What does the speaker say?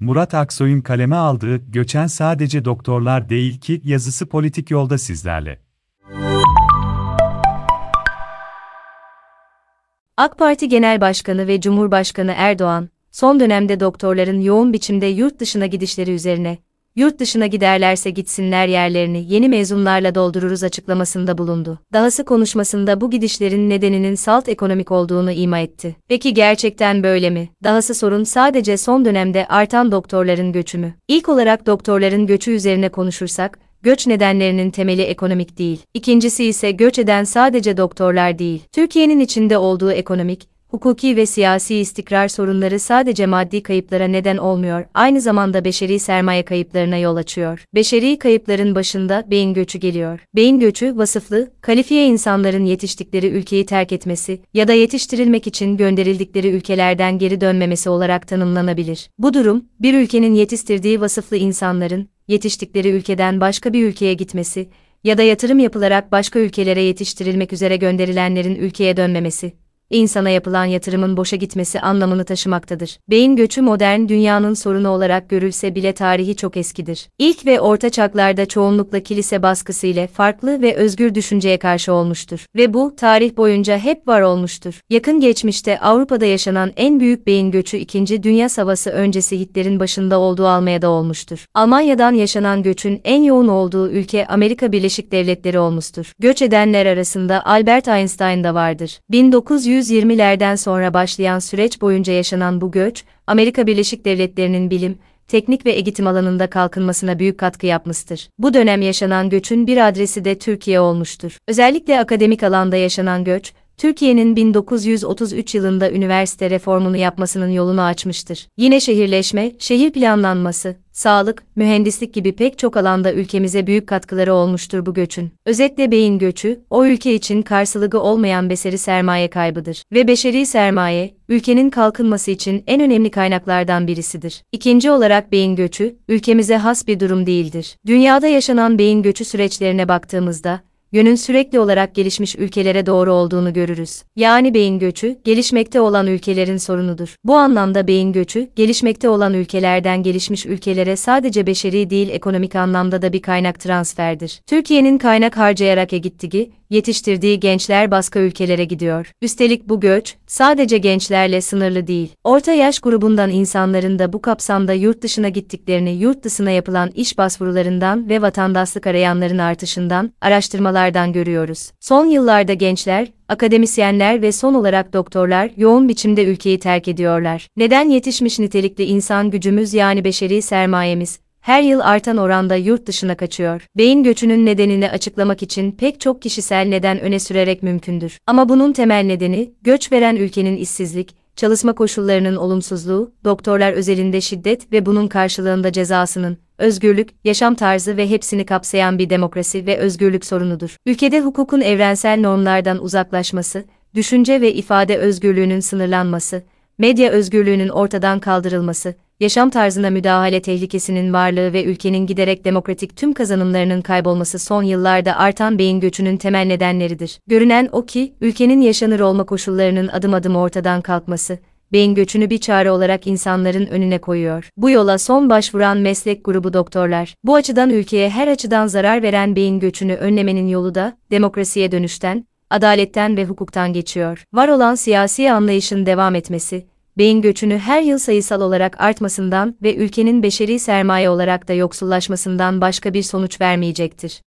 Murat Aksoy'un kaleme aldığı Göçen Sadece Doktorlar Değil ki yazısı politik yolda sizlerle. AK Parti Genel Başkanı ve Cumhurbaşkanı Erdoğan, son dönemde doktorların yoğun biçimde yurt dışına gidişleri üzerine, yurt dışına giderlerse gitsinler yerlerini yeni mezunlarla doldururuz açıklamasında bulundu. Dahası konuşmasında bu gidişlerin nedeninin salt ekonomik olduğunu ima etti. Peki gerçekten böyle mi? Dahası sorun sadece son dönemde artan doktorların göçü mü? İlk olarak doktorların göçü üzerine konuşursak, göç nedenlerinin temeli ekonomik değil. İkincisi ise göç eden sadece doktorlar değil. Türkiye'nin içinde olduğu ekonomik, hukuki ve siyasi istikrar sorunları sadece maddi kayıplara neden olmuyor, aynı zamanda beşeri sermaye kayıplarına yol açıyor. Beşeri kayıpların başında beyin göçü geliyor. Beyin göçü, vasıflı, kalifiye insanların yetiştikleri ülkeyi terk etmesi ya da yetiştirilmek için gönderildikleri ülkelerden geri dönmemesi olarak tanımlanabilir. Bu durum, bir ülkenin yetiştirdiği vasıflı insanların, yetiştikleri ülkeden başka bir ülkeye gitmesi ya da yatırım yapılarak başka ülkelere yetiştirilmek üzere gönderilenlerin ülkeye dönmemesi, insana yapılan yatırımın boşa gitmesi anlamını taşımaktadır. Beyin göçü modern dünyanın sorunu olarak görülse bile tarihi çok eskidir. İlk ve orta çağlarda çoğunlukla kilise baskısı ile farklı ve özgür düşünceye karşı olmuştur. Ve bu, tarih boyunca hep var olmuştur. Yakın geçmişte Avrupa'da yaşanan en büyük beyin göçü 2. Dünya Savaşı öncesi Hitler'in başında olduğu Almanya'da olmuştur. Almanya'dan yaşanan göçün en yoğun olduğu ülke Amerika Birleşik Devletleri olmuştur. Göç edenler arasında Albert Einstein da vardır. 1900 1920'lerden sonra başlayan süreç boyunca yaşanan bu göç, Amerika Birleşik Devletleri'nin bilim, teknik ve eğitim alanında kalkınmasına büyük katkı yapmıştır. Bu dönem yaşanan göçün bir adresi de Türkiye olmuştur. Özellikle akademik alanda yaşanan göç, Türkiye'nin 1933 yılında üniversite reformunu yapmasının yolunu açmıştır. Yine şehirleşme, şehir planlanması, sağlık, mühendislik gibi pek çok alanda ülkemize büyük katkıları olmuştur bu göçün. Özetle beyin göçü, o ülke için karşılığı olmayan beşeri sermaye kaybıdır. Ve beşeri sermaye, ülkenin kalkınması için en önemli kaynaklardan birisidir. İkinci olarak beyin göçü, ülkemize has bir durum değildir. Dünyada yaşanan beyin göçü süreçlerine baktığımızda, yönün sürekli olarak gelişmiş ülkelere doğru olduğunu görürüz. Yani beyin göçü, gelişmekte olan ülkelerin sorunudur. Bu anlamda beyin göçü, gelişmekte olan ülkelerden gelişmiş ülkelere sadece beşeri değil ekonomik anlamda da bir kaynak transferdir. Türkiye'nin kaynak harcayarak gittiği, yetiştirdiği gençler başka ülkelere gidiyor. Üstelik bu göç, sadece gençlerle sınırlı değil. Orta yaş grubundan insanların da bu kapsamda yurt dışına gittiklerini yurt dışına yapılan iş başvurularından ve vatandaşlık arayanların artışından, araştırmalardan görüyoruz. Son yıllarda gençler, akademisyenler ve son olarak doktorlar yoğun biçimde ülkeyi terk ediyorlar. Neden yetişmiş nitelikli insan gücümüz yani beşeri sermayemiz, her yıl artan oranda yurt dışına kaçıyor. Beyin göçünün nedenini açıklamak için pek çok kişisel neden öne sürerek mümkündür. Ama bunun temel nedeni, göç veren ülkenin işsizlik, çalışma koşullarının olumsuzluğu, doktorlar özelinde şiddet ve bunun karşılığında cezasının, özgürlük, yaşam tarzı ve hepsini kapsayan bir demokrasi ve özgürlük sorunudur. Ülkede hukukun evrensel normlardan uzaklaşması, düşünce ve ifade özgürlüğünün sınırlanması, medya özgürlüğünün ortadan kaldırılması, yaşam tarzına müdahale tehlikesinin varlığı ve ülkenin giderek demokratik tüm kazanımlarının kaybolması son yıllarda artan beyin göçünün temel nedenleridir. Görünen o ki, ülkenin yaşanır olma koşullarının adım adım ortadan kalkması, beyin göçünü bir çare olarak insanların önüne koyuyor. Bu yola son başvuran meslek grubu doktorlar. Bu açıdan ülkeye her açıdan zarar veren beyin göçünü önlemenin yolu da demokrasiye dönüşten, adaletten ve hukuktan geçiyor. Var olan siyasi anlayışın devam etmesi, beyin göçünü her yıl sayısal olarak artmasından ve ülkenin beşeri sermaye olarak da yoksullaşmasından başka bir sonuç vermeyecektir.